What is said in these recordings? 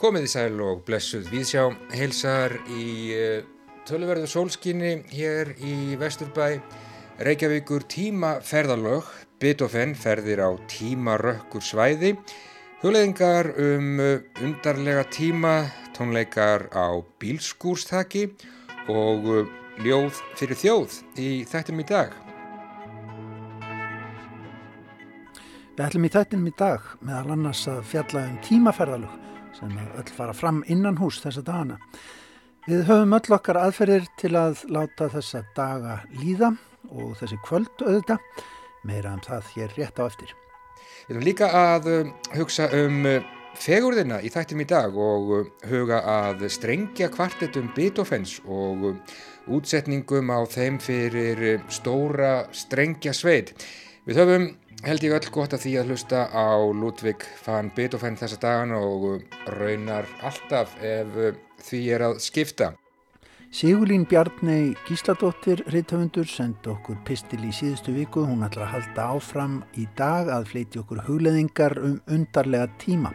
Komið í sæl og blessuð viðsjá heilsar í uh, töluverðu sólskinni hér í Vesturbæ. Reykjavíkur tímaferðalög. Beethoven ferðir á tímarökkur svæði. Hugleðingar um uh, undarlega tíma tónleikar á bílskúrstaki og uh, ljóð fyrir þjóð í þættinum í dag Við ætlum í þættinum í dag meðal annars að fjalla um tímaferðalög sem öll fara fram innan hús þessa dagana. Við höfum öll okkar aðferðir til að láta þessa daga líða og þessi kvöld auðvita, meira um það hér rétt á eftir. Við höfum líka að um, hugsa um uh, fegurðina í þættum í dag og uh, huga að strengja kvartetum Beethovens og um, útsetningum á þeim fyrir stóra strengja sveit. Við höfum held ég öll gott að því að hlusta á Ludvig van Beethoven þessa dagan og raunar alltaf ef því er að skipta. Sigurlín Bjarnei Gísladóttir reythöfundur sendi okkur pistil í síðustu viku. Hún ætlar að halda áfram í dag að fleiti okkur hugleðingar um undarlega tíma.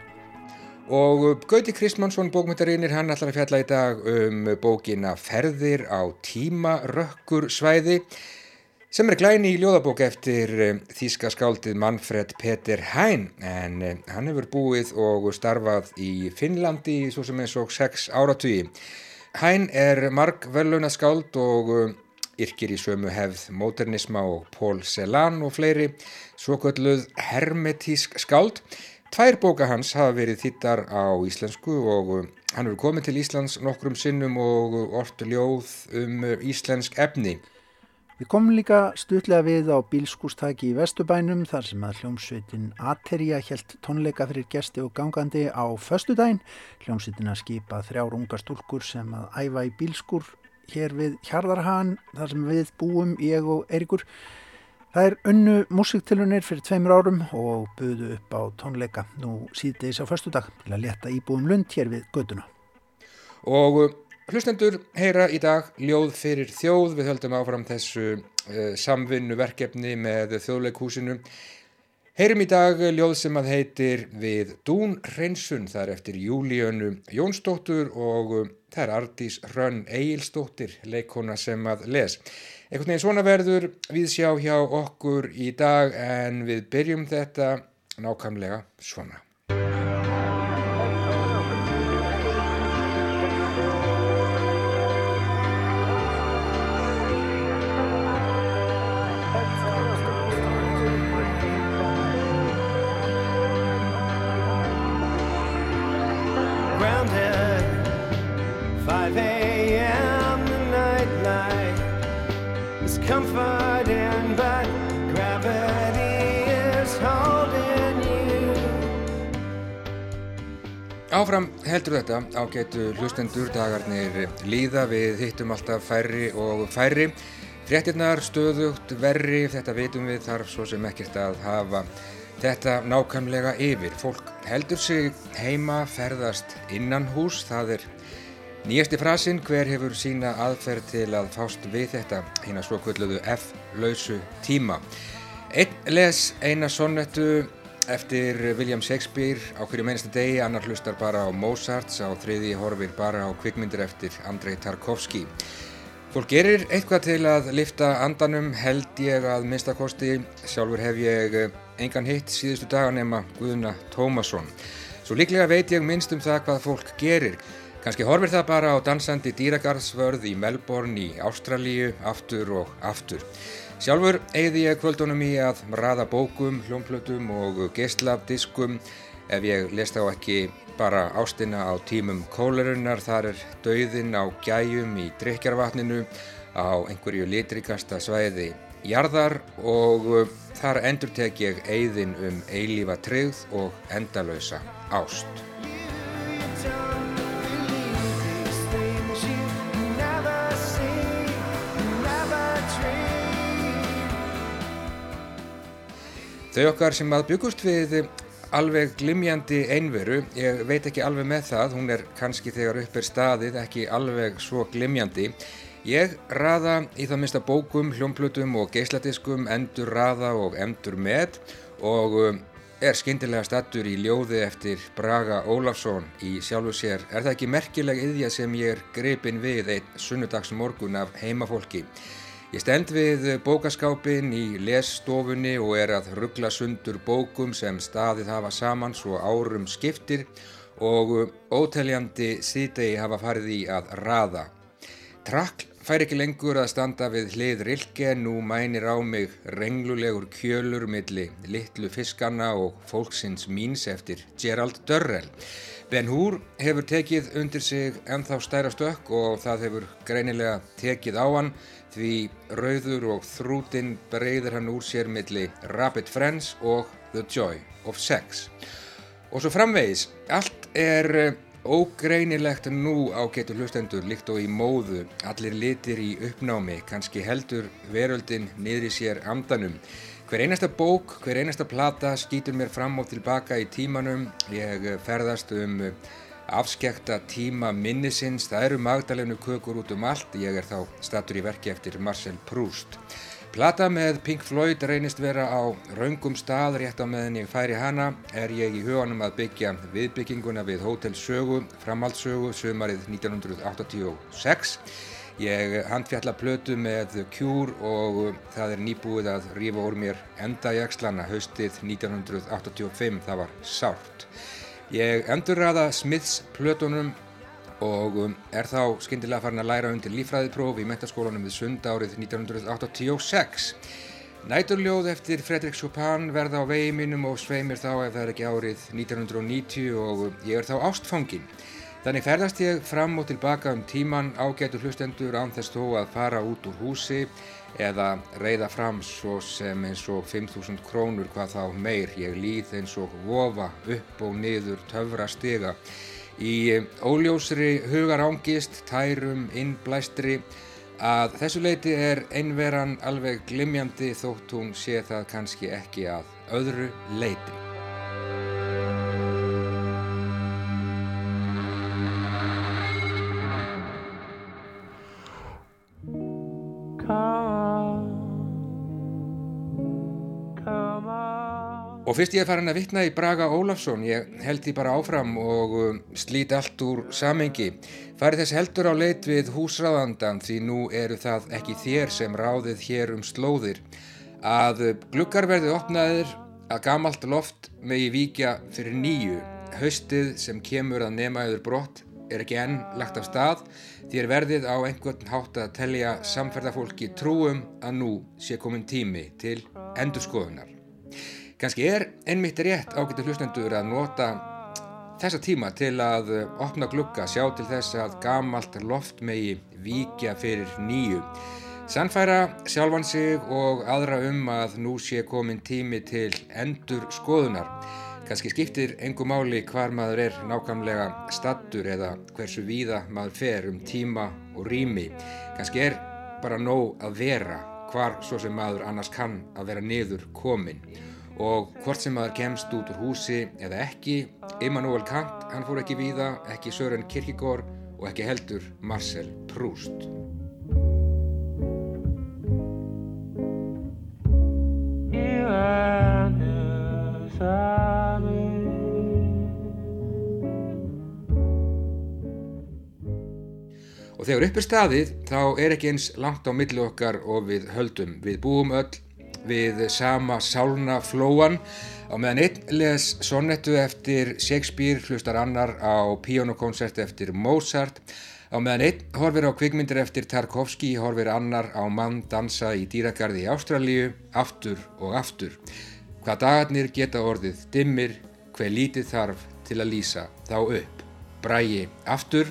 Og Gauti Kristmannsson, bókmyndarinnir, hann ætlar að fjalla í dag um bókina Ferðir á tímarökkur svæði sem er glæni í ljóðabók eftir eh, þýska skáldið Manfred Peter Hein en eh, hann hefur búið og starfað í Finnlandi svo sem eins og sex áratugi. Hein er marg veluna skáld og eh, yrkir í sömu hefð modernisma og Paul Celan og fleiri svo kölluð hermetísk skáld. Tvær bóka hans hafa verið þittar á íslensku og hann hefur komið til Íslands nokkrum sinnum og ortu ljóð um íslensk efni. Við komum líka stutlega við á bílskústaki í Vestubænum þar sem að hljómsveitin Ateria helt tónleika fyrir gesti og gangandi á föstudaginn. Hljómsveitin að skipa þrjár unga stúlkur sem að æfa í bílskúr hér við Hjarðarhagan þar sem við búum, ég og Erikur. Það er önnu músiktilunir fyrir tveimur árum og buðu upp á tónleika nú síðdeis á föstudag til að leta íbúum lund hér við göduna. Og Hlustendur heyra í dag ljóð fyrir þjóð, við höldum áfram þessu uh, samvinnu verkefni með þjóðleikhúsinu. Heyrum í dag ljóð sem að heitir Við Dún Hreinsun, það er eftir Júlíönu Jónsdóttur og uh, það er Ardís Hrönn Egilsdóttir, leikona sem að les. Ekkert neginn svona verður við sjá hjá okkur í dag en við byrjum þetta nákvæmlega svona. Áfram heldur þetta ágætu hlustendur dagarnir líða við hittum alltaf færri og færri. Frettinnar stöðugt verri, þetta veitum við þarf svo sem ekkert að hafa þetta nákvæmlega yfir. Fólk heldur sig heima, ferðast innan hús, það er nýjasti frasinn hver hefur sína aðferð til að fást við þetta hérna svo kvölduðu F-lausu tíma. Einn les eina sonnettu eftir William Shakespeare á hverju meinasta degi, annar hlustar bara á Mozart, á þriði horfir bara á kvikmyndir eftir Andrei Tarkovski. Fólk gerir eitthvað til að lifta andanum held ég að minnstakosti, sjálfur hef ég engan hitt síðustu daga nema Guðuna Tómasson. Svo líklega veit ég minnst um það hvað fólk gerir. Kanski horfir það bara á dansandi dýragarðsvörð í Melbourne í Ástralíu aftur og aftur. Sjálfur eigði ég kvöldunum í að raða bókum, hljómplötum og geslafdiskum ef ég lest á ekki bara ástina á tímum kólarinnar, þar er dauðin á gæjum í drikjarvatninu á einhverju litrikasta svæði jarðar og þar endur tek ég eigðin um eilífa tryggð og endalösa ást. Þau okkar sem að byggust við alveg glimjandi einveru, ég veit ekki alveg með það, hún er kannski þegar upp er staðið ekki alveg svo glimjandi. Ég raða í það minnsta bókum, hljómplutum og geisladiskum, endur raða og endur með og um, er skindilega stattur í ljóði eftir Braga Ólafsson í sjálfu sér er það ekki merkileg yðja sem ég er greipin við einn sunnudags morgun af heimafólki. Ég stend við bókaskápin í lesstofunni og er að ruggla sundur bókum sem staðið hafa saman svo árum skiptir og óteljandi síðdegi hafa farið í að raða. Trakl fær ekki lengur að standa við hlið rilke, nú mænir á mig renglulegur kjölur milli litlu fiskanna og fólksins míns eftir Gerald Dörrell. Ben Húr hefur tekið undir sig ennþá stæra stökk og það hefur greinilega tekið á hann því rauður og þrútin breyður hann úr sér milli Rapid Friends og The Joy of Sex. Og svo framvegis, allt er Ógreinilegt nú á getur hlustendur líkt og í móðu, allir litir í uppnámi, kannski heldur veröldin niður í sér amdanum. Hver einasta bók, hver einasta plata skýtur mér fram og tilbaka í tímanum, ég ferðast um afskekta tíma minnisins, það eru magdalenu kökur út um allt, ég er þá statur í verki eftir Marcel Proust. Plata með Pink Floyd reynist vera á raungum stað rétt á meðan ég færi hana er ég í huganum að byggja viðbygginguna við Hotel Sögu, framhaldssögu, sömarið 1986. Ég handfjalla plötu með Cure og það er nýbúið að rífa úr mér endajakslana haustið 1985, það var sárt. Ég endurraða Smiths plötunum og um, er þá skindilega farin að læra undir lífræðipróf í mentaskólanum við sund árið 1986. Næturljóð eftir Fredrik Chopin verða á vegi mínum og sveimir þá ef það er ekki árið 1990 og um, ég er þá ástfangin. Þannig ferðast ég fram og tilbaka um tíman ágætu hlustendur án þess þó að fara út úr húsi eða reyða fram svo sem eins og 5.000 krónur hvað þá meir. Ég líð eins og vofa upp og niður töfra stiga í óljósri hugarángist, tærum, innblæstri að þessu leiti er einveran alveg glimjandi þótt hún sé það kannski ekki að öðru leiti. Og fyrst ég er farin að vittna í Braga Ólafsson, ég held því bara áfram og um, slít allt úr samengi. Farið þess heldur á leit við húsráðandan því nú eru það ekki þér sem ráðið hér um slóðir. Að glukkar verði opnaðir, að gamalt loft megi víkja fyrir nýju. Haustið sem kemur að nema yfir brott er ekki enn lagt af stað því er verðið á einhvern hátt að telja samferðafólki trúum að nú sé komin tími til endurskoðunar. Kanski er einmitt rétt ágættu hlustendur að nota þessa tíma til að opna glukka, sjá til þess að gamalt loft megi víkja fyrir nýju. Sannfæra sjálfan sig og aðra um að nú sé komin tími til endur skoðunar. Kanski skiptir engu máli hvar maður er nákvæmlega stattur eða hversu víða maður fer um tíma og rými. Kanski er bara nóg að vera hvar svo sem maður annars kann að vera niður komin og hvort sem maður kemst út úr húsi eða ekki, Immanuel Kant, hann fór ekki víða, ekki Sören Kierkegaard og ekki heldur Marcel Proust. Og þegar upp er staðið þá er ekki eins langt á millu okkar og við höldum. Við búum öll við sama sálna flóan á meðan einn les sonettu eftir Shakespeare hlustar annar á píjónukonsert eftir Mozart. Á meðan einn horfir á kvikmyndir eftir Tarkovski horfir annar á mann dansa í dýragarði í Ástralíu aftur og aftur. Hvað dagarnir geta orðið dimmir hver lítið þarf til að lýsa þá upp. Brægi aftur.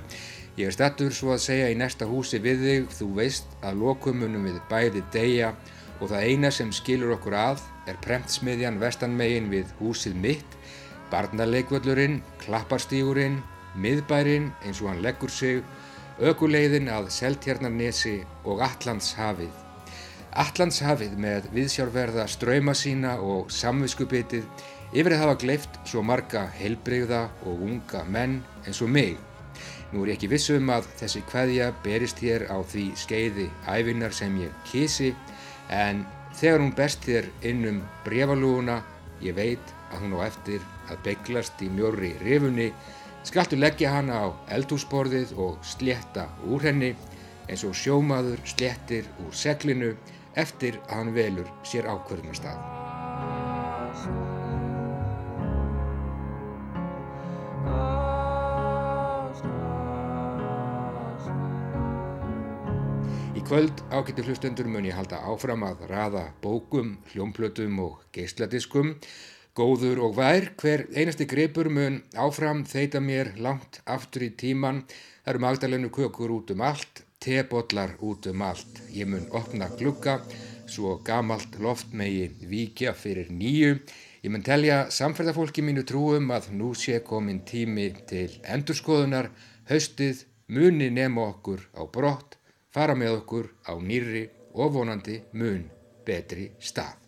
Ég er stattur svo að segja í næsta húsi við þig. Þú veist að lokumunum við bæði deyja og það eina sem skilur okkur að er premtsmiðjan vestanmegin við húsið mitt, barnaleikvöllurinn, klapparstígurinn, miðbærin eins og hann leggur sig, ökuleiðin að Seltjarnarnesi og Allandshafið. Allandshafið með viðsjárverða ströyma sína og samviskubitið yfir að hafa gleift svo marga heilbreyða og unga menn eins og mig. Nú er ég ekki vissum að þessi hvaðja berist hér á því skeiði æfinar sem ég kísi en þegar hún berst þér inn um brefalúuna ég veit að hún á eftir að beiglast í mjóri rifunni skaltu leggja hana á eldhúsborðið og slétta úr henni eins og sjómaður sléttir úr seglinu eftir að hann velur sér ákverðnastað. Kvöld ágættu hlustendur mun ég halda áfram að raða bókum, hljómplötum og geysladiskum. Góður og vær, hver einasti gripur mun áfram þeita mér langt aftur í tíman. Það eru magdalenu kökur út um allt, tebotlar út um allt. Ég mun opna glugga, svo gamalt loft megi víkja fyrir nýju. Ég mun telja samferðarfólki mínu trúum að nú sé komin tími til endurskoðunar, haustið, muni nema okkur á brott fara með okkur á nýri og vonandi mun betri stað.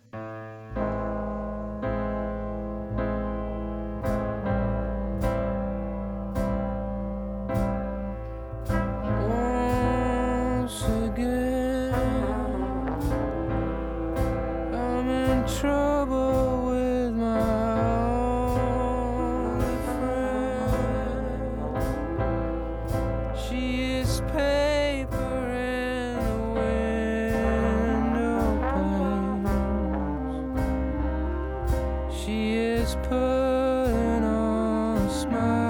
always put on a smile.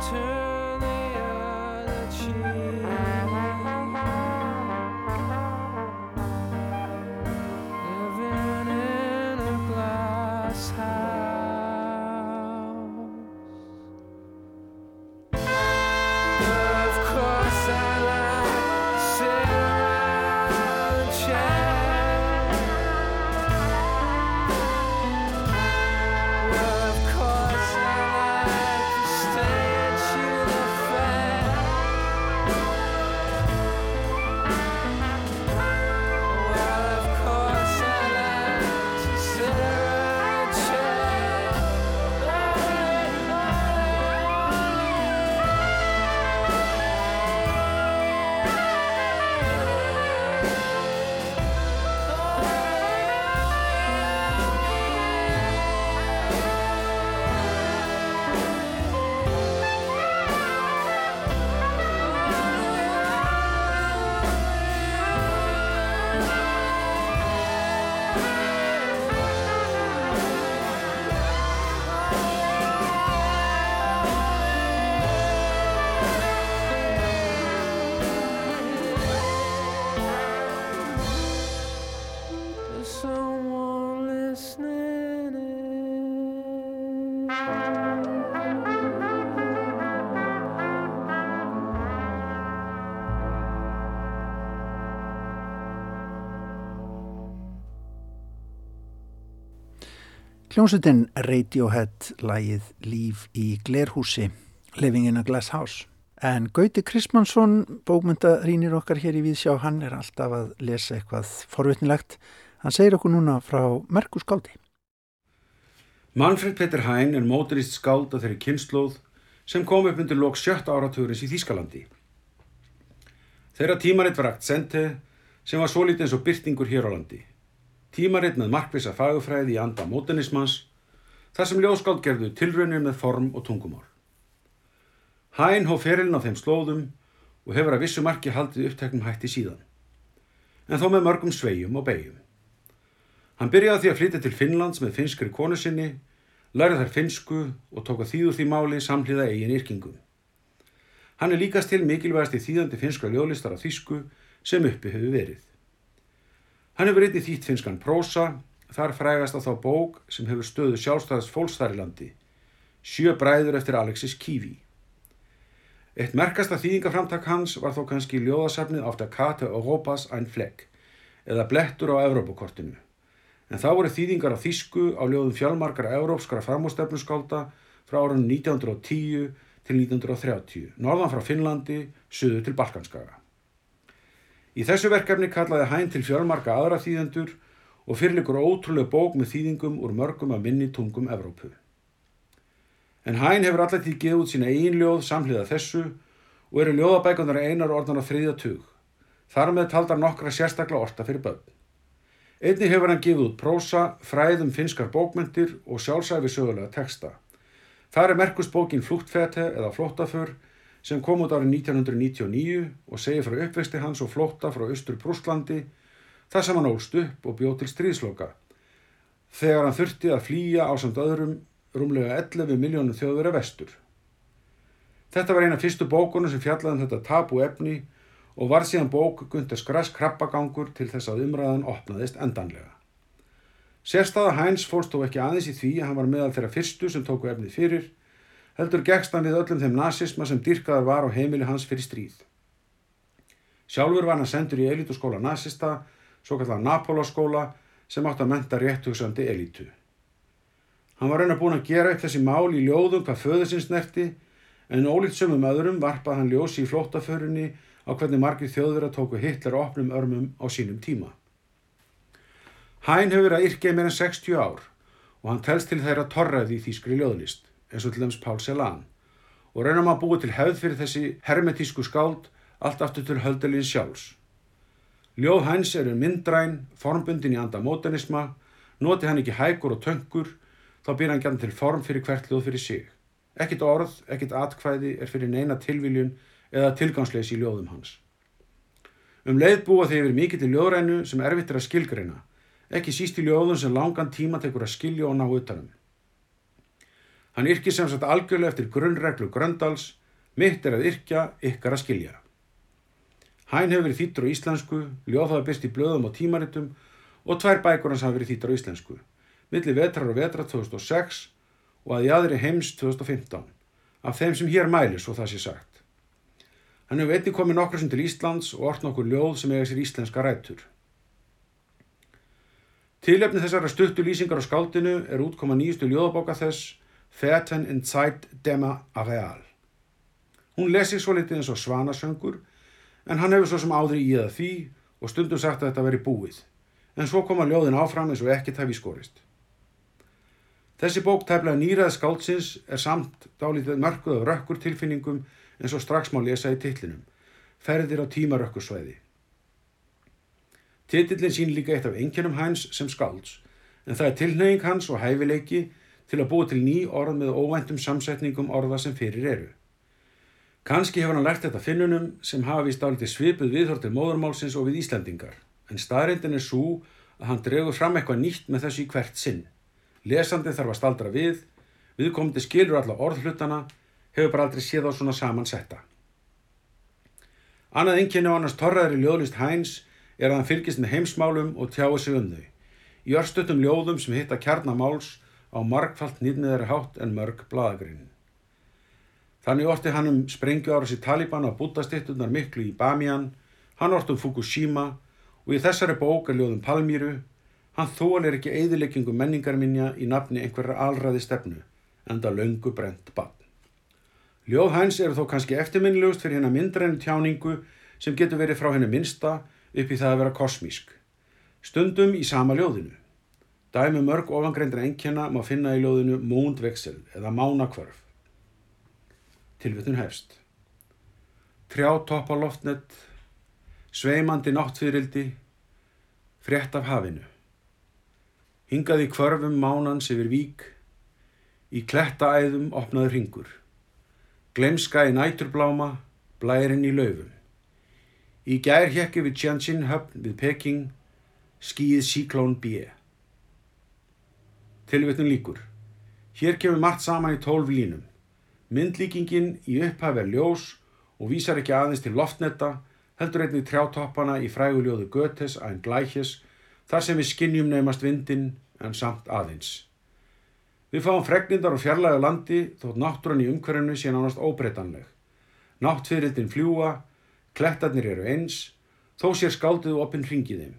turn Hljómsveitin Radiohead lægið Líf í Glerhúsi, Living in a Glass House. En Gauti Krismansson, bókmyndarínir okkar hér í Víðsjá, hann er alltaf að lesa eitthvað forvitnilegt. Hann segir okkur núna frá Merkus Skáldi. Manfred Peter Hein er móturist skáld að þeirri kynnslóð sem kom upp undir lók sjötta áratugurins í Þýskalandi. Þeirra tímaritt var Aktsente sem var svo litið eins og byrtingur hér á landi tímaritt með markvisa fagufræði í anda mótenismans, þar sem ljóskáld gerðu tilraunir með form og tungumál. Hæn hóf ferilin á þeim slóðum og hefur að vissu marki haldið uppteknum hætti síðan, en þó með mörgum svegjum og beigjum. Hann byrjaði því að flytja til Finnlands með finskri konu sinni, lærið þær finsku og tók að þýðu því máli samhliða eigin yrkingum. Hann er líkast til mikilvægast í þýðandi finskra ljólistar af þýsku sem uppi hefur verið. Hann hefur eitthvað þýtt finskan prósa, þar frægast á þá bók sem hefur stöðu sjálfstæðast fólkstærilandi, Sjö bræður eftir Alexis Kivi. Eitt merkasta þýðingaframtak hans var þó kannski ljóðasafnið átt að kata Europas ein Fleck, eða blettur á Evrópakortinu. En þá voru þýðingar af þýsku á ljóðum fjálmarkara európskara framústefnuskálda frá árunum 1910 til 1930, norðan frá Finnlandi, söðu til Balkanskaga. Í þessu verkefni kallaði hæn til fjölmarka aðra þýðendur og fyrirlikur ótrúlega bók með þýðingum úr mörgum af minni tungum Evrópu. En hæn hefur alltaf til geð út sína einn ljóð samhliða þessu og eru ljóðabækunar einar orðan á þriðja tug. Þar með taldar nokkra sérstakla orta fyrir börn. Einni hefur hann gefið út prósa, fræðum finskar bókmyndir og sjálfsæfi sögulega texta. Það er merkusbókin Flúttfete eða Flóttaför sem kom út árið 1999 og segir frá uppvexti hans og flótta frá Östur Brúslandi þar sem hann ólst upp og bjóð til stríðsloka þegar hann þurfti að flýja á samt öðrum rúmlega 11 miljónum þjóðverða vestur. Þetta var eina fyrstu bókunum sem fjallaði um þetta tabu efni og var síðan bók Gunther Skrass krabbagangur til þess að umræðan opnaðist endanlega. Sérstaða Hæns fórst þó ekki aðeins í því að hann var meðal þeirra fyrstu sem tóku efnið fyrir heldur gegst hann við öllum þeim nazisma sem dyrkaðar var á heimili hans fyrir stríð. Sjálfur var hann sendur í elituskóla nazista, svo kallar Napólaskóla, sem átt að menta réttugsandi elitu. Hann var raun að búin að gera upp þessi mál í ljóðum hvað föðusins nerti, en ólíkt sömum öðrum varpað hann ljósi í flóttaförunni á hvernig margir þjóður að tóku Hitler opnum örmum á sínum tíma. Hæn hefur að yrkja meira en 60 ár og hann telst til þeirra torraði í þýskri ljóðlist eins og til dæms Pál Celan og reynum að búa til hefð fyrir þessi hermetísku skáld allt aftur til höldalín sjálfs. Ljóð hæns eru myndræn, formbundin í anda mótanisma, noti hann ekki hækur og töngur, þá býr hann gæðan til form fyrir hvert ljóð fyrir sig. Ekkit orð, ekkit atkvæði er fyrir neina tilviljun eða tilgangsleis í ljóðum hans. Um leið búa þeir yfir mikið til ljóðrænu sem erfitt er að skilgreina, ekki síst í ljóðum sem langan tíma tekur að skilja og ná utanum. Hann yrkir sem sagt algjörlega eftir grunnreglu Gröndals, mitt er að yrkja, ykkar að skilja. Hæn hefur verið þýttur á íslensku, ljóðhafa byrst í blöðum og tímaritum og tvær bækur hans hafa verið þýttur á íslensku, milli vetrar og vetra 2006 og að í aðri heims 2015, af þeim sem hér mælis og það sé sagt. Hann hefur einnig komið nokkur sem til Íslands og orðn okkur ljóð sem eiga sér íslenska rættur. Tilefni þessara stuttu lýsingar á skáldinu er útkoma nýjustu ljóðabóka þess Fäten in Zeit Dema Areal. Hún lesi svo litið eins og svanasöngur en hann hefur svo sem áðri í það því og stundum sagt að þetta veri búið. En svo koma ljóðin áfram eins og ekkert hafi skorist. Þessi bók tæflaði nýraði skáldsins er samt dálítið mörguð af rökkur tilfinningum eins og strax má lesa í tillinum. Ferðir á tímarökkursvæði. Titillin sín líka eitt af enginum hæns sem skálds en það er tilneying hans og hæfileiki til að búa til ný orð með óvæntum samsetningum orða sem fyrir eru. Kanski hefur hann lært þetta finnunum sem hafa vist álítið svipuð viðhort til móðurmálsins og við Íslandingar, en staðrindin er svo að hann dregur fram eitthvað nýtt með þessu í hvert sinn. Lesandi þarf að staldra við, viðkomandi skilur alla orðhlutana, hefur bara aldrei séð á svona samansetta. Annað einnkynni á annars torraðri ljóðlist hæns er að hann fylgist með heimsmálum og tjáu sig um þau. Í örstutum ljóðum sem hitta kjarnamáls á margfalt nýðniðari hátt en mörg bladagreinin. Þannig orti hann um sprengju ára sér Taliban á bútastittunar miklu í Bamiyan, hann orti um Fukushima og í þessari bók er ljóðum Palmýru, Hann þólir ekki eðileggingu menningarminja í nafni einhverja alræði stefnu, enda löngu brent bann. Ljóð hæns eru þó kannski eftirminnilegust fyrir hennar myndrænu tjáningu sem getur verið frá henni minsta upp í það að vera kosmísk. Stundum í sama ljóðinu. Dæmi mörg ofangreindra enkjana má finna í ljóðinu Múndveksel eða Mánakvörf. Tilvittun hefst. Trjá topp á loftnett, sveimandi náttfyrildi, frétt af hafinu. Hingaði kvörfum mánans yfir vík, í klettaæðum opnaði ringur. Glemska í næturbláma, blærinn í laufum. Í gær hjekki við Tianjin höfn við Peking, skýð síklón B. Tilvittun líkur. Hér kemur margt saman í tólf línum. Myndlíkingin í upphaf er ljós og vísar ekki aðeins til loftnetta, heldur einnig trjátoppana í fræguljóðu Götes að en glækjes, þar sem við skinnjum nefnast vindin en samt aðeins. Við fáum fregnindar og fjarlæga landi þótt náttúran í umhverfnu sé nánast óbreytanleg. Náttfyririldin fljúa, klettarnir eru eins, þó sér skálduðu opinn hringiðim.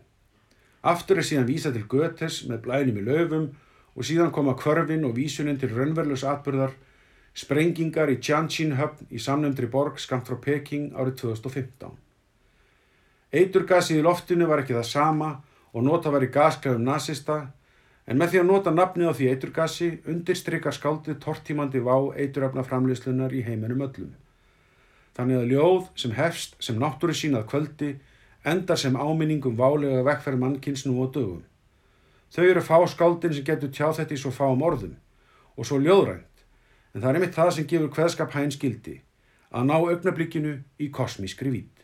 Aftur er síðan vísa til Götes með blænum í löfum og síðan koma kvörfin og vísunin til raunverðlus atbyrðar, sprengingar í Tianjin höfn í samnefndri borg skamt frá Peking árið 2015. Eiturgasið í loftinu var ekki það sama og nota var í gasklefum nazista, en með því að nota nafnið á því eiturgasi undirstrykar skáldið tortímandi vá eituröfna framleyslunar í heiminum öllum. Þannig að ljóð sem hefst sem náttúri sínað kvöldi endar sem áminningum válega vekkferð mannkins nú á dögum. Þau eru fá skáldin sem getur tjáð þetta í svo fáum orðum og svo ljóðrænt, en það er einmitt það sem gefur hveðskap hægins gildi, að ná augnablikkinu í kosmískri vít.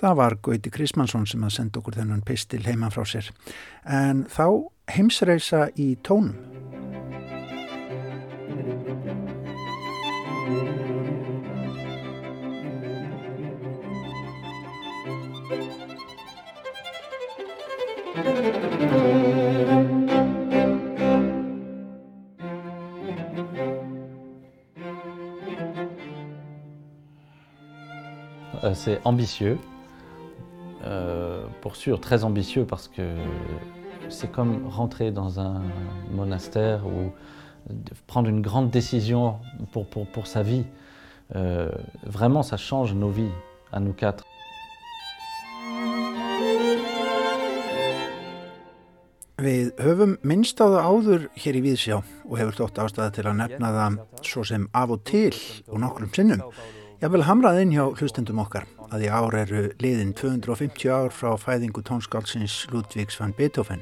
Það var Gauti Krismansson sem að senda okkur þennan pistil heima frá sér. En þá heimsreisa í tónum. C'est ambitieux, euh, pour sûr très ambitieux parce que c'est comme rentrer dans un monastère ou prendre une grande décision pour, pour, pour sa vie. Euh, vraiment, ça change nos vies, à nous quatre. Við höfum minnst á það áður hér í Víðsjá og hefur þótt ástæða til að nefna það svo sem af og til og nokkrum sinnum. Ég vil hamrað inn hjá hlustendum okkar að í ár eru liðin 250 ár frá fæðingu tónskálsins Ludvíks van Beethoven.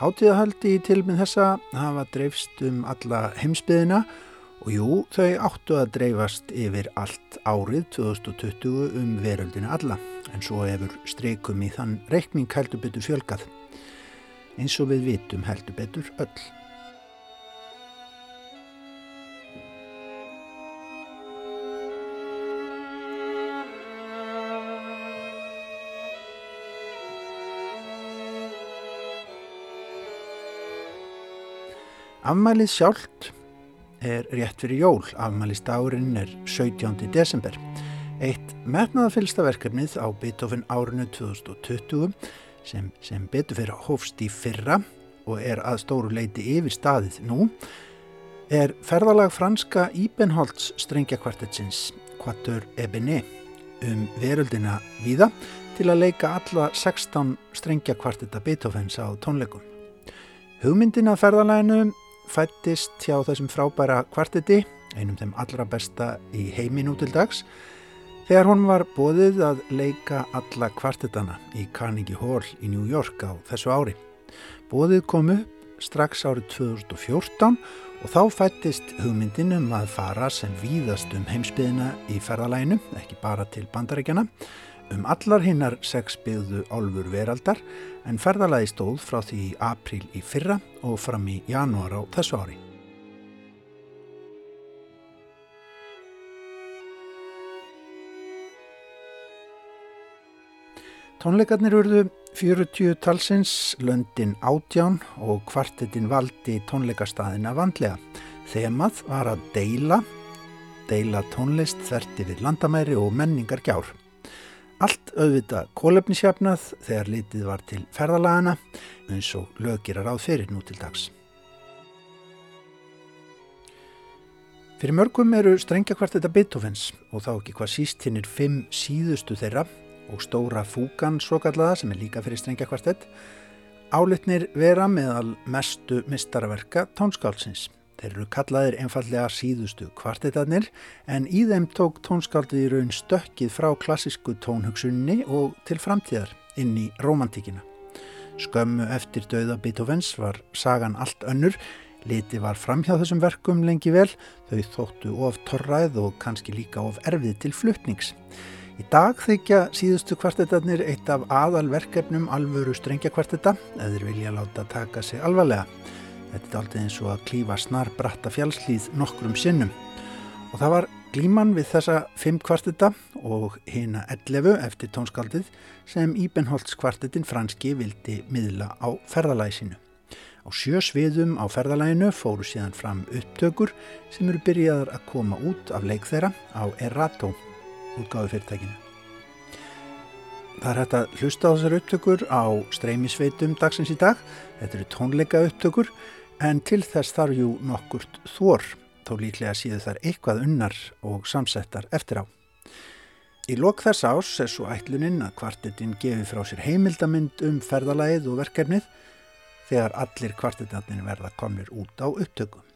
Hátíðahaldi í tilminn þessa hafa dreifst um alla heimsbyðina Og jú, þau áttu að dreifast yfir allt árið 2020 um veröldina alla, en svo hefur streikum í þann reikning heldur betur fjölgað, eins og við vitum heldur betur öll. Afmælið sjálft er rétt fyrir jól, afmælistagurinn er 17. desember. Eitt metnaðafylsta verkefnið á Beethoven árinu 2020 sem, sem fyrir hófst í fyrra og er að stóru leiti yfir staðið nú er ferðalag franska Íbenholtz strengjakvartetsins Quatur Ebene um veröldina víða til að leika alla 16 strengjakvarteta Beethovens á tónleikum. Hugmyndin að ferðalaginu fættist hjá þessum frábæra kvarteti, einum þeim allra besta í heimin út til dags, þegar hún var bóðið að leika alla kvartetana í Carnegie Hall í New York á þessu ári. Bóðið kom upp strax árið 2014 og þá fættist hugmyndin um að fara sem víðast um heimsbyðina í ferðalæinu, ekki bara til bandaríkjana, um allar hinnar sex byggðu álfur veraldar en ferðalagi stóð frá því í april í fyrra og fram í janúar á þessu ári. Tónleikarnir urðu 40 talsins, löndin átján og kvartetin valdi tónleikastæðina vandlega. Þemað var að deila, deila tónlist þerti við landamæri og menningar gjár. Allt auðvita kólefnisjafnað þegar litið var til ferðalagana eins og lögir að ráð fyrir nú til dags. Fyrir mörgum eru strengjakvart þetta Beethovens og þá ekki hvað síst hinnir fimm síðustu þeirra og stóra fúkan svo kallaða sem er líka fyrir strengjakvartett álitnir vera meðal mestu mistaraverka tónskálsins. Þeir eru kallaðir einfallega síðustu kvartetarnir en í þeim tók tónskáldið í raun stökkið frá klassísku tónhugsunni og til framtíðar inn í romantíkina. Skömmu eftir döða Beethovens var sagan allt önnur, liti var framhjáð þessum verkum lengi vel, þau þóttu of torræð og kannski líka of erfið til fluttnings. Í dag þykja síðustu kvartetarnir eitt af aðalverkefnum alvöru strengjakvarteta, eður vilja láta taka sig alvarlega. Þetta er aldrei eins og að klífa snar bratta fjálslýð nokkrum sinnum. Og það var glíman við þessa fimm kvarteta og hina 11 eftir tónskaldið sem Íbenholtz kvartetin franski vildi miðla á ferðalæsinu. Á sjö sviðum á ferðalæginu fóru síðan fram upptökur sem eru byrjaðar að koma út af leik þeirra á Erato útgáðu fyrirtækinu. Það er hægt að hlusta á þessar upptökur á streymisveitum dagsins í dag. Þetta eru tónleika upptökur en til þess þarf jú nokkurt þór, þó líklega síðu þar eitthvað unnar og samsettar eftir á. Í lok þess ás er svo ætluninn að kvartetinn gefi frá sér heimildamind um ferðalagið og verkefnið þegar allir kvartetatnir verða komnir út á upptökum.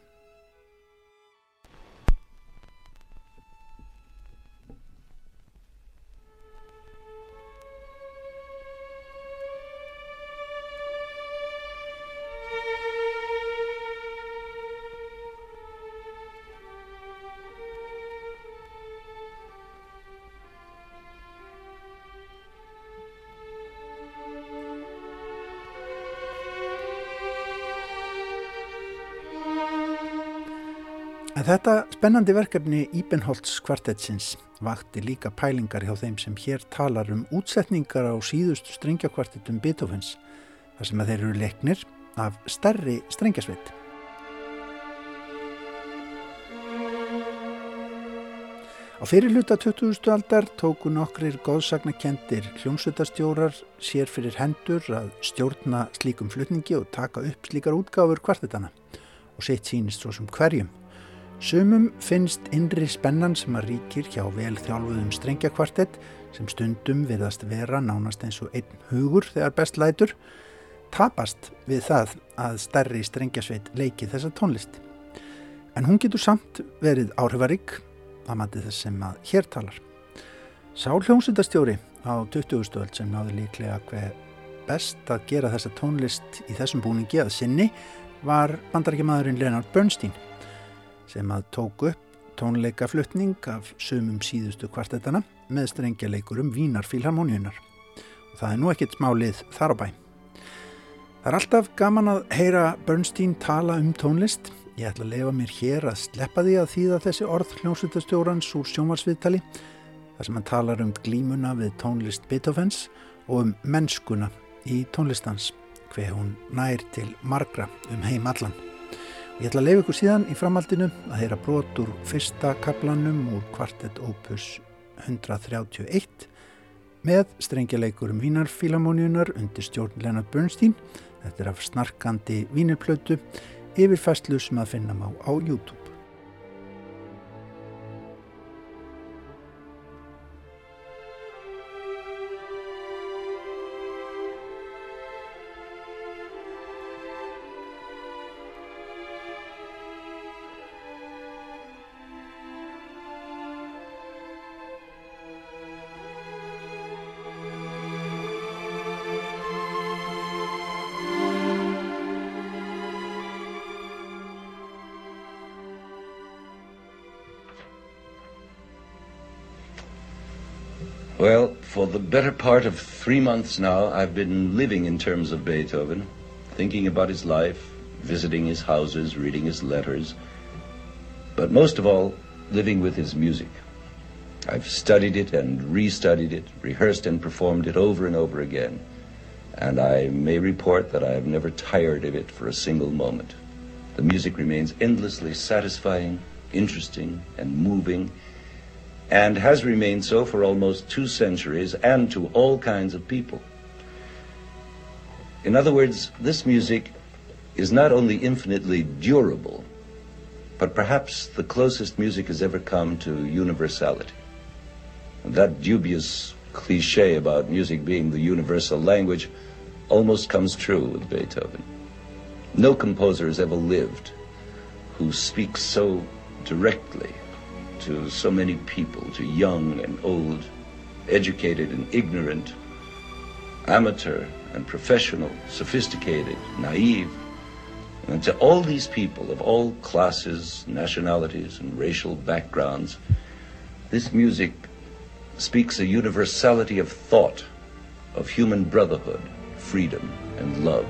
Þetta spennandi verkefni Íbenholtz kvartetsins vakti líka pælingar hjá þeim sem hér talar um útsetningar á síðustu strengjakvartetum Beethovens þar sem að þeir eru leiknir af stærri strengjasveit. Á fyrirluta 20. aldar tóku nokkrir góðsagnakendir hljómsveitastjórar sér fyrir hendur að stjórna slíkum flutningi og taka upp slíkar útgáfur kvartetana og sitt sínist svo sem hverjum. Sumum finnst innri spennan sem að ríkir hjá vel þjálfuðum strengjakvartett sem stundum viðast vera nánast eins og einn hugur þegar best lætur tapast við það að stærri strengjasveit leiki þessa tónlist. En hún getur samt verið áhrifarík að mati þess sem að hér talar. Sá hljómsundastjóri á 20. stöld sem náði líklega hver best að gera þessa tónlist í þessum búningi að sinni var bandarækjamaðurinn Leonard Bernstein sem að tók upp tónleikaflutning af sumum síðustu kvartetana með strengjaleikurum Vínarfílharmoníunar og það er nú ekkert smálið þar á bæ. Það er alltaf gaman að heyra Bernstein tala um tónlist. Ég ætla að lefa mér hér að sleppa því að þýða þessi orð hljómsveitastjórans úr sjónvarsviðtali þar sem hann talar um glímuna við tónlist Beethovens og um mennskuna í tónlistans hver hún nær til margra um heim allan. Ég ætla að leiða ykkur síðan í framhaldinu að heyra brot úr fyrsta kaplanum úr kvartett opus 131 með strengjuleikurum Vínarfílamóniunar undir stjórn Lennart Bernstein. Þetta er af snarkandi vínirplötu yfirfæslu sem að finna má á YouTube. Better part of three months now, I've been living in terms of Beethoven, thinking about his life, visiting his houses, reading his letters, but most of all, living with his music. I've studied it and restudied it, rehearsed and performed it over and over again, and I may report that I have never tired of it for a single moment. The music remains endlessly satisfying, interesting, and moving, and has remained so for almost two centuries and to all kinds of people. In other words, this music is not only infinitely durable, but perhaps the closest music has ever come to universality. That dubious cliche about music being the universal language almost comes true with Beethoven. No composer has ever lived who speaks so directly to so many people, to young and old, educated and ignorant, amateur and professional, sophisticated, naive, and to all these people of all classes, nationalities, and racial backgrounds, this music speaks a universality of thought, of human brotherhood, freedom, and love.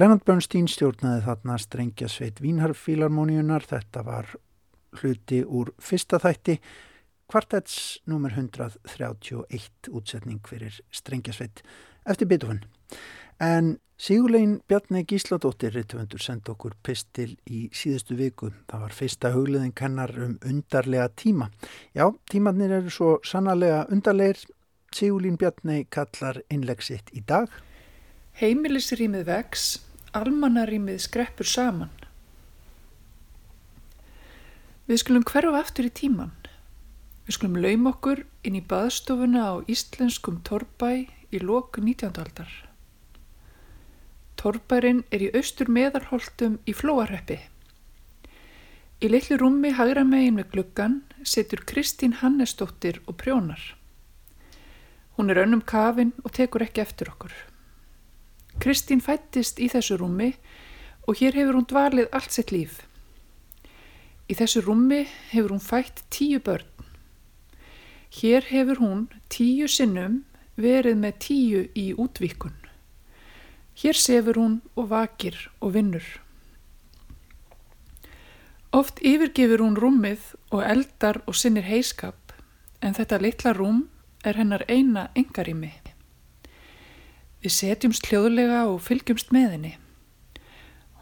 Leonard Bernstein stjórnaði þarna strengja sveit Vínharfílarmóniunar, þetta var hluti úr fyrsta þætti, kvartets nr. 131 útsetning fyrir strengja sveit eftir Beethoven. En Sigurlegin Bjarni Gísladóttir rittvöndur senda okkur pistil í síðustu viku. Það var fyrsta hugleðin kennar um undarlega tíma. Já, tímannir eru svo sannarlega undarleir. Sigurlegin Bjarni kallar innlegsitt í dag. Heimilisrýmið vex, almannarýmið skreppur saman. Við skulum hverfa aftur í tíman. Við skulum laum okkur inn í baðstofuna á íslenskum torbæ í loku 19. aldar. Torbærin er í austur meðarholtum í Flóarheppi. Í litlu rúmi hagra megin við gluggan setur Kristín Hannesdóttir og prjónar. Hún er önnum kafin og tekur ekki eftir okkur. Kristín fættist í þessu rúmi og hér hefur hún dvalið allt sitt líf. Í þessu rúmi hefur hún fætt tíu börn. Hér hefur hún tíu sinnum verið með tíu í útvíkun. Hér sefur hún og vakir og vinnur. Oft yfirgefur hún rúmið og eldar og sinnir heiskap en þetta litla rúm er hennar eina engarými. Við setjumst hljóðlega og fylgjumst með henni.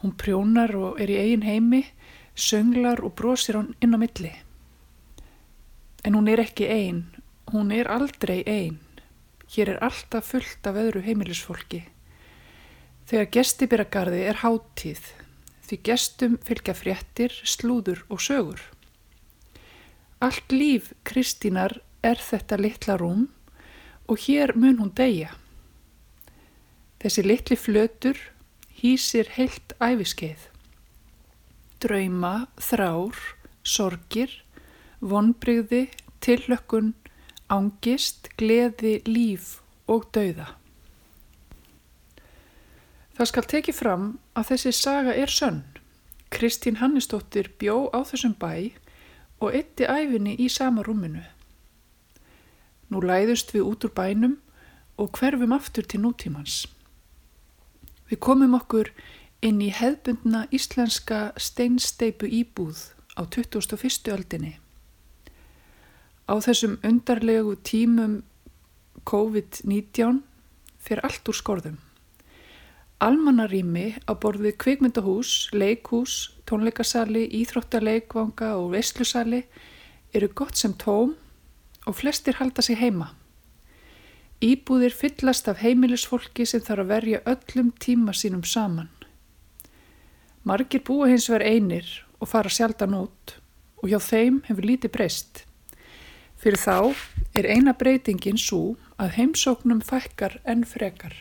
Hún prjónar og er í eigin heimi, sönglar og brosir hann inn á milli. En hún er ekki einn, hún er aldrei einn. Hér er alltaf fullt af öðru heimilisfólki. Þegar gestibiragarði er háttíð því gestum fylgja fréttir, slúður og sögur. Allt líf Kristínar er þetta litla rúm og hér mun hún deyja. Þessi litli flötur hýsir heilt æfiskeið. Drauma, þrár, sorgir, vonbrygði, tillökkun, ángist, gleði, líf og dauða. Það skal tekið fram að þessi saga er sönn. Kristín Hannistóttir bjó á þessum bæ og eitti æfinni í sama rúminu. Nú læðust við út úr bænum og hverfum aftur til nútímans. Við komum okkur inn í hefbundna íslenska steinsteipu íbúð á 2001. öldinni. Á þessum undarlegu tímum COVID-19 fyrir allt úr skorðum. Almannarými á borðið kvikmyndahús, leikhús, tónleikasali, íþróttaleikvanga og veislusali eru gott sem tóm og flestir halda sig heima. Íbúðir fyllast af heimilisfólki sem þarf að verja öllum tíma sínum saman. Margir búa hins vegar einir og fara sjaldan út og hjá þeim hefur lítið breyst. Fyrir þá er eina breytingin svo að heimsóknum fækkar enn frekar.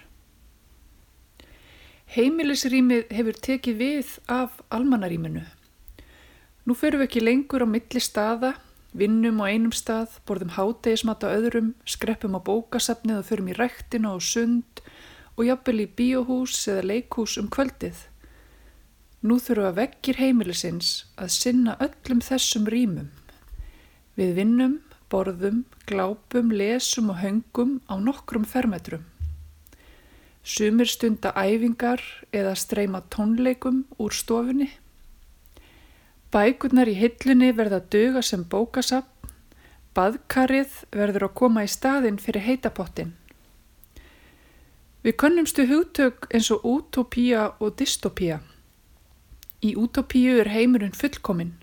Heimilisrýmið hefur tekið við af almannaríminu. Nú förum við ekki lengur á milli staða, vinnum á einum stað, borðum hátegismat á öðrum, skreppum á bókasafnið og förum í ræktinu og sund og jafnvel í bíóhús eða leikhús um kvöldið. Nú að vekkir heimilisins að sinna öllum þessum rýmum. Við vinnum, borðum, glápum, lesum og höngum á nokkrum fermetrum. Sumir stunda æfingar eða streyma tónleikum úr stofunni. Bækurnar í hillunni verða döga sem bókasapn. Baðkarið verður að koma í staðinn fyrir heitapottin. Við könnumstu hugtök eins og útópía og dystopía. Í útópíu er heimurinn fullkominn.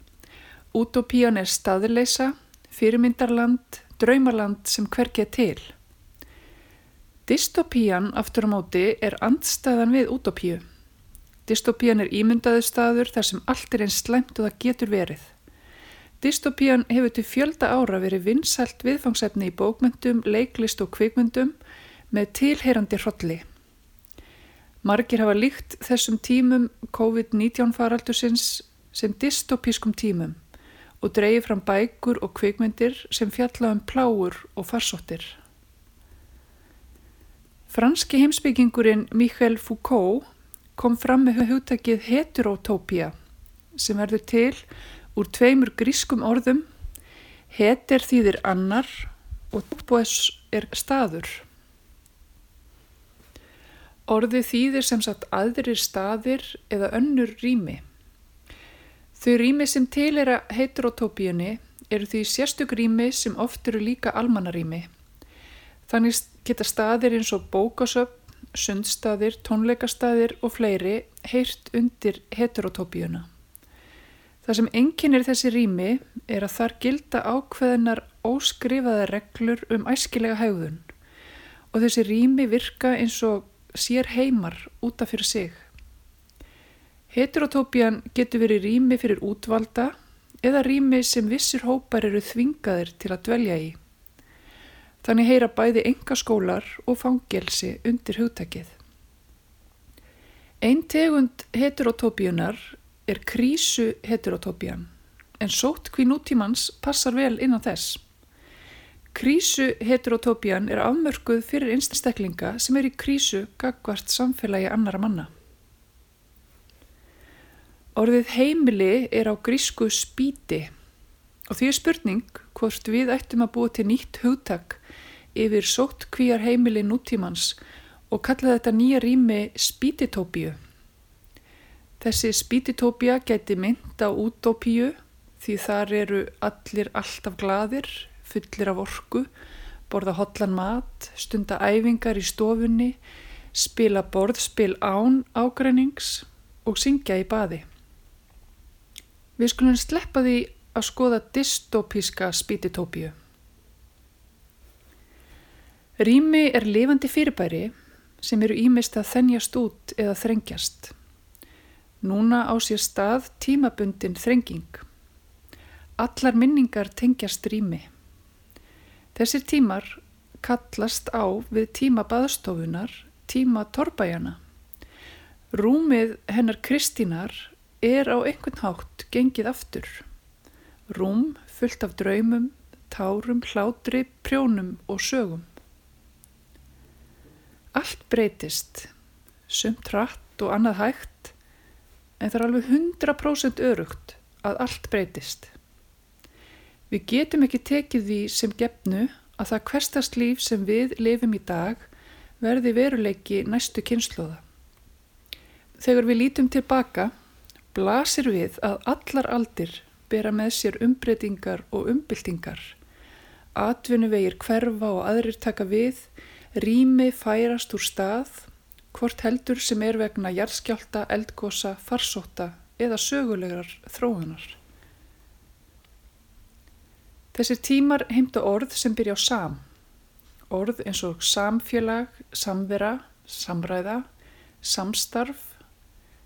Útópían er staðleisa, fyrirmyndarland, draumarland sem hverkið til. Dystopían aftur á móti er andstæðan við útopíu. Dystopían er ímyndaðu staður þar sem allt er einn slæmt og það getur verið. Dystopían hefur til fjölda ára verið vinsælt viðfangsefni í bókmyndum, leiklist og kvikmyndum með tilheyrandi hrolli. Margir hafa líkt þessum tímum COVID-19 faraldusins sem dystopískum tímum og dreyið fram bækur og kvikmyndir sem fjalla um pláur og farsóttir. Franski heimsbyggingurinn Michel Foucault kom fram með hugtakið heterotópia sem verður til úr tveimur grískum orðum heter þýðir annar og tópoes er staður. Orðið þýðir sem sagt aðrir staðir eða önnur rými. Þau rými sem tilera heterotópíunni eru því sérstök rými sem oft eru líka almannarými. Þannig geta staðir eins og bókasöpp, sundstaðir, tónleikastaðir og fleiri heyrt undir heterotópíuna. Það sem enginnir þessi rými er að þar gilda ákveðinar óskrifaða reglur um æskilega haugðun og þessi rými virka eins og sér heimar útaf fyrir sig. Heterotópían getur verið rými fyrir útvalda eða rými sem vissir hópar eru þvingaðir til að dvelja í. Þannig heyra bæði engaskólar og fangelsi undir hugtakið. Einn tegund heterotópíunar er krísu heterotópían en sótt hví nútímans passar vel innan þess. Krísu heterotópían er afmörkuð fyrir einstaklinga sem er í krísu gagvart samfélagi annara manna. Orðið heimili er á grísku spíti og því er spurning hvort við ættum að búa til nýtt hugtak yfir sótt kvíjar heimili nútímans og kalla þetta nýja rými spítitópíu. Þessi spítitópía geti mynd á útópíu því þar eru allir alltaf gladir fullir af orku, borða hotlan mat, stunda æfingar í stofunni, spila borðspil án ágrænings og syngja í baði. Við skulum sleppa því að skoða dystopíska spítitópíu. Rými er lifandi fyrirbæri sem eru ímist að þennjast út eða þrengjast. Núna á sér stað tímabundin þrenging. Allar minningar tengjast rými. Þessir tímar kallast á við tíma baðstofunar, tíma torbæjana. Rúmið hennar Kristínar er á einhvern hátt gengið aftur. Rúm fullt af draumum, tárum, hlátri, prjónum og sögum. Allt breytist, sumt rætt og annað hægt, en það er alveg 100% örugt að allt breytist. Við getum ekki tekið því sem gefnu að það hverstast líf sem við lifum í dag verði veruleiki næstu kynnslóða. Þegar við lítum tilbaka, blasir við að allar aldir bera með sér umbreytingar og umbyltingar. Atvinnu vegir hverfa og aðrir taka við, rými færast úr stað, hvort heldur sem er vegna jarðskjálta, eldgosa, farsóta eða sögulegar þróunar. Þessir tímar heimta orð sem byrja á sam. Orð eins og samfélag, samvera, samræða, samstarf,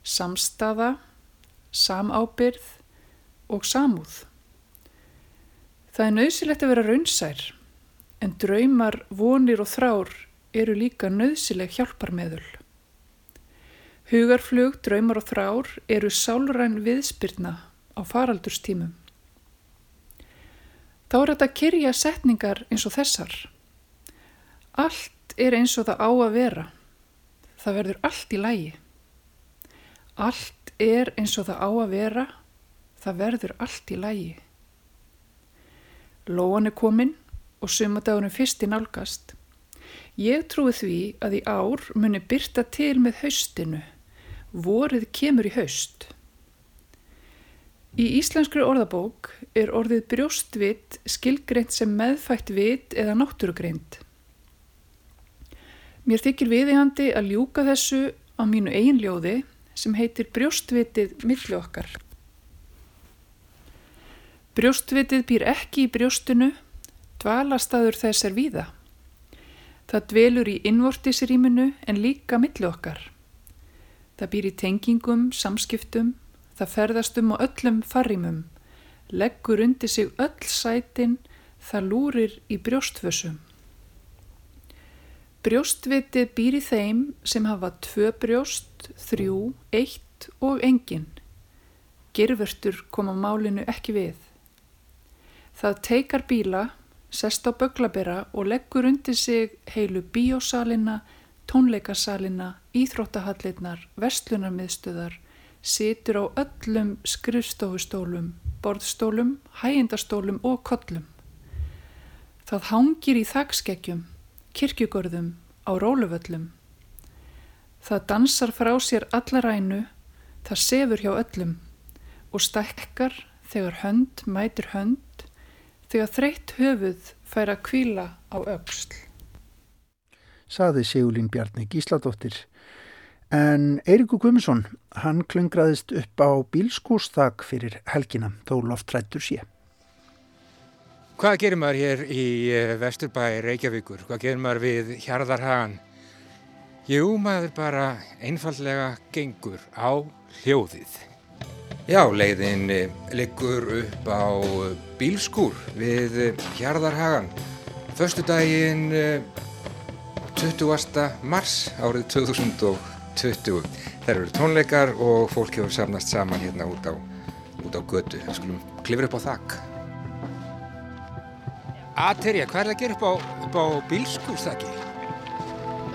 samstaða, samábyrð og samúð. Það er nöðsilegt að vera raunsær, en draumar, vonir og þrár eru líka nöðsileg hjálparmeðul. Hugarflug, draumar og þrár eru sálræn viðspyrna á faraldurstímum. Þá er þetta að kyrja setningar eins og þessar. Allt er eins og það á að vera. Það verður allt í lægi. Allt er eins og það á að vera. Það verður allt í lægi. Lóan er komin og sumadagunum fyrst í nálgast. Ég trúi því að í ár muni byrta til með haustinu. Vorið kemur í haust. Í íslenskri orðabók er orðið brjóstvit skilgreint sem meðfætt vit eða náttúrugreind. Mér þykir viðihandi að ljúka þessu á mínu eigin ljóði sem heitir brjóstvitið millu okkar. Brjóstvitið býr ekki í brjóstinu, dvalastaður þess er víða. Það dvelur í innvortisrýminu en líka millu okkar. Það býr í tengingum, samskiptum, Það ferðast um á öllum farrimum, leggur undir sig öll sætin, það lúrir í brjóstvössum. Brjóstvitið býr í þeim sem hafa tvö brjóst, þrjú, eitt og engin. Girvertur koma málinu ekki við. Það teikar bíla, sest á böglabera og leggur undir sig heilu bíósalina, tónleikasalina, íþróttahallirnar, vestlunarmiðstöðar, situr á öllum skrifstofustólum, borðstólum, hægindastólum og kollum. Það hangir í þakskekkjum, kirkjugörðum, á róluvöllum. Það dansar frá sér allarænu, það sefur hjá öllum og stækkar þegar hönd mætir hönd, þegar þreytt höfuð fær að kvíla á auksl. Saði Sigurlín Bjarni Gísladóttir. En Eirikur Guðmusson, hann klungraðist upp á bílskústak fyrir helgina, þó loftrættur sé. Hvað gerir maður hér í eh, Vesturbæ Reykjavíkur? Hvað gerir maður við Hjarðarhagan? Jú, maður bara einfallega gengur á hljóðið. Já, leiðin eh, liggur upp á eh, bílskúr við Hjarðarhagan. Föstu daginn 20. mars árið 2000 20. Það eru tónleikar og fólk hefur samnast saman hérna út á, út á götu. Við skulum klifra upp á þakk. Aterja, hvað er það að gera upp á, á bílskúrþakki?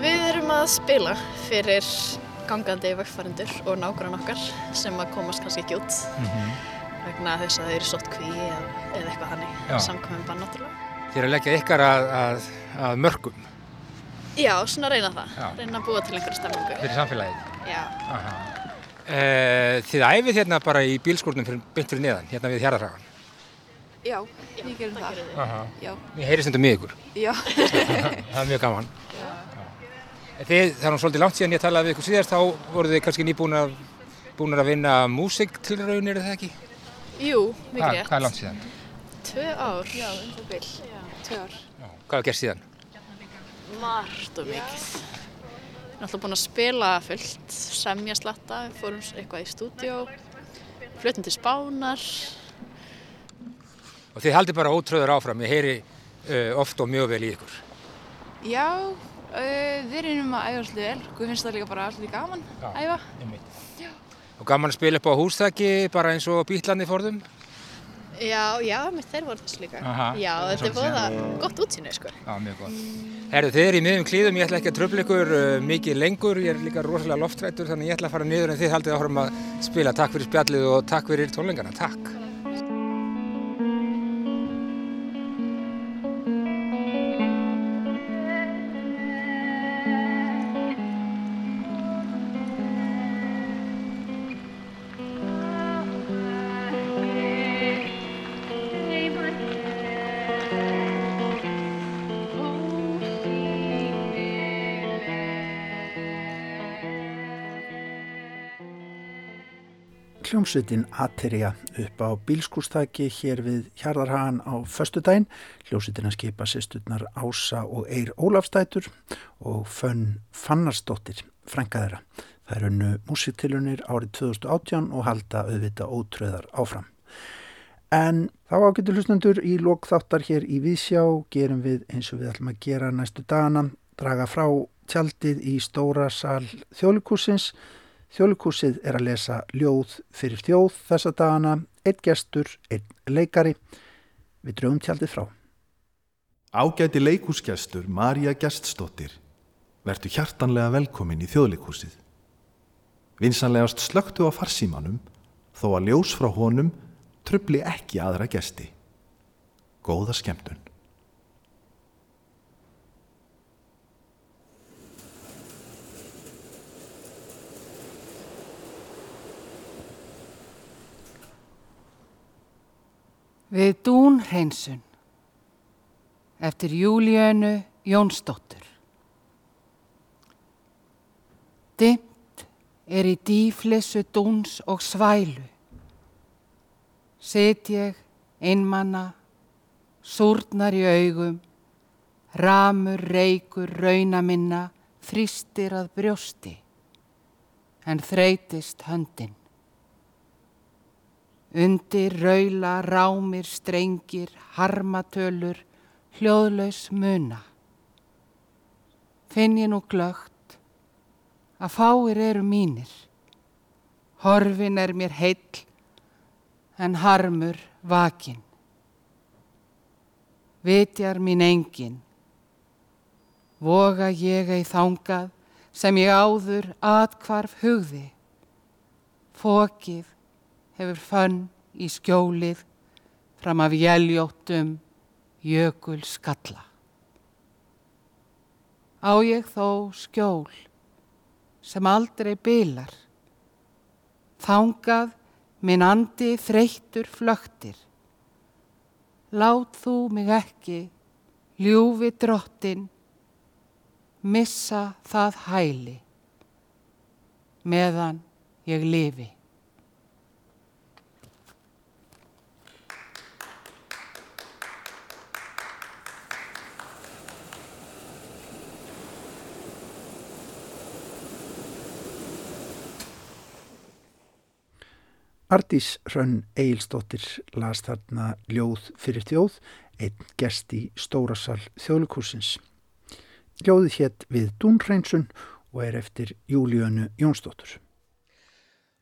Við erum að spila fyrir gangandi vöggfærindur og nágrann okkar sem að komast kannski ekki út mm -hmm. vegna þess að þeir eru sott kví eða, eða eitthvað hannig, samkvæmum bann náttúrulega. Þeir eru að leggja ykkar að, að, að mörgum? Já, svona reyna það. Já. Reyna að búa til einhverju stemmingu. Fyrir samfélagið? Já. Uh, þið æfið hérna bara í bílskórnum fyrir fyrir neðan, hérna við Hjarðarhagan? Já, við gerum það. Við heyrðum þetta mjög ykkur? Já. það er mjög gaman. Já. Þið, það er nú svolítið langt síðan ég talaði við ykkur síðast, þá voru þið kannski nýbúin að, búin að vinna músiktilraunir, er það ekki? Jú, mikið rétt. Hvað er langt síðan? Tvö ár. Já, um það vil. Já, tvö ár. Hvað er gerð síðan? margt og mikið. Við erum alltaf búin að spila fullt, semja slatta, við fórum eitthvað í stúdjó, flutum til spánar. Og þið haldi bara ótröður áfram, ég heyri uh, oft og mjög vel í ykkur. Já, við erum að æfa alltaf vel, við finnst það líka bara alltaf gaman að æfa. Og gaman að spila upp á húsþæki bara eins og býtlandi fórðum? Já, já, með þeir voru þess líka. Aha, já, þetta er bóða gott útsýni, sko. Já, mjög gott. Herru, þið er í miðum klíðum, ég ætla ekki að tröfla ykkur uh, mikið lengur, ég er líka rosalega loftrættur, þannig ég ætla að fara niður en þið haldið áhrum að spila. Takk fyrir spjallið og takk fyrir tónlingarna. Takk. Hljómsveitin Ateria upp á bílskúrstæki hér við Hjarðarhagan á. Hljómsveitin að skipa sérstutnar Ása og Eir Ólafstætur og Fönn Fannarsdóttir, frænkaðara. Það er önnu músiktilunir árið 2018 og halda auðvita ótröðar áfram. En þá ágættu hlustendur í lokþáttar hér í Vísjá gerum við eins og við ætlum að gera næstu dagana, draga frá tjaldið í stóra sal þjólikúsins Þjólikúsið er að lesa ljóð fyrir þjóð þessa dagana, einn gestur, einn leikari. Við drögum tjaldið frá. Ágæti leikúsgestur Marja Geststóttir verður hjartanlega velkomin í þjóðleikúsið. Vinsanlegast slögtu á farsímanum þó að ljós frá honum trubli ekki aðra gesti. Góða skemmtun. Við dún hreinsun eftir Júlíönu Jónsdóttur. Dimt er í dýflissu dúns og svælu. Sitt ég einmanna, súrnar í augum, ramur, reikur, raunaminna, þrýstir að brjósti, en þreytist höndin. Undir raula, rámir, strengir, harmatölur, hljóðlaus muna. Finn ég nú glögt að fáir eru mínir. Horfin er mér heill en harmur vakin. Vitjar mín engin. Voga ég ei þángað sem ég áður atkvarf hugði. Fokið hefur fönn í skjólið fram af jæljóttum jökul skalla. Á ég þó skjól sem aldrei bylar. Þángað minn andi þreyttur flöktir. Lát þú mig ekki, ljúfi drottin, missa það hæli, meðan ég lifi. Ardís Hrönn Eilstóttir las þarna ljóð fyrir þjóð, einn gest í Stórasal þjóðlukursins. Ljóðið hétt við Dúnreinsun og er eftir Júlíönu Jónsdóttur.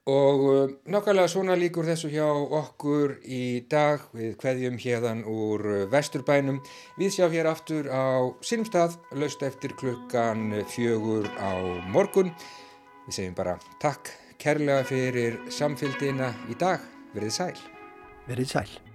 Og uh, nákvæmlega svona líkur þessu hjá okkur í dag við hverjum hérðan úr uh, vesturbænum. Við sjá hér aftur á sínum stað, laust eftir klukkan fjögur á morgun. Við segjum bara takk kærlega fyrir samfélgina í dag. Verðið sæl. Verðið sæl.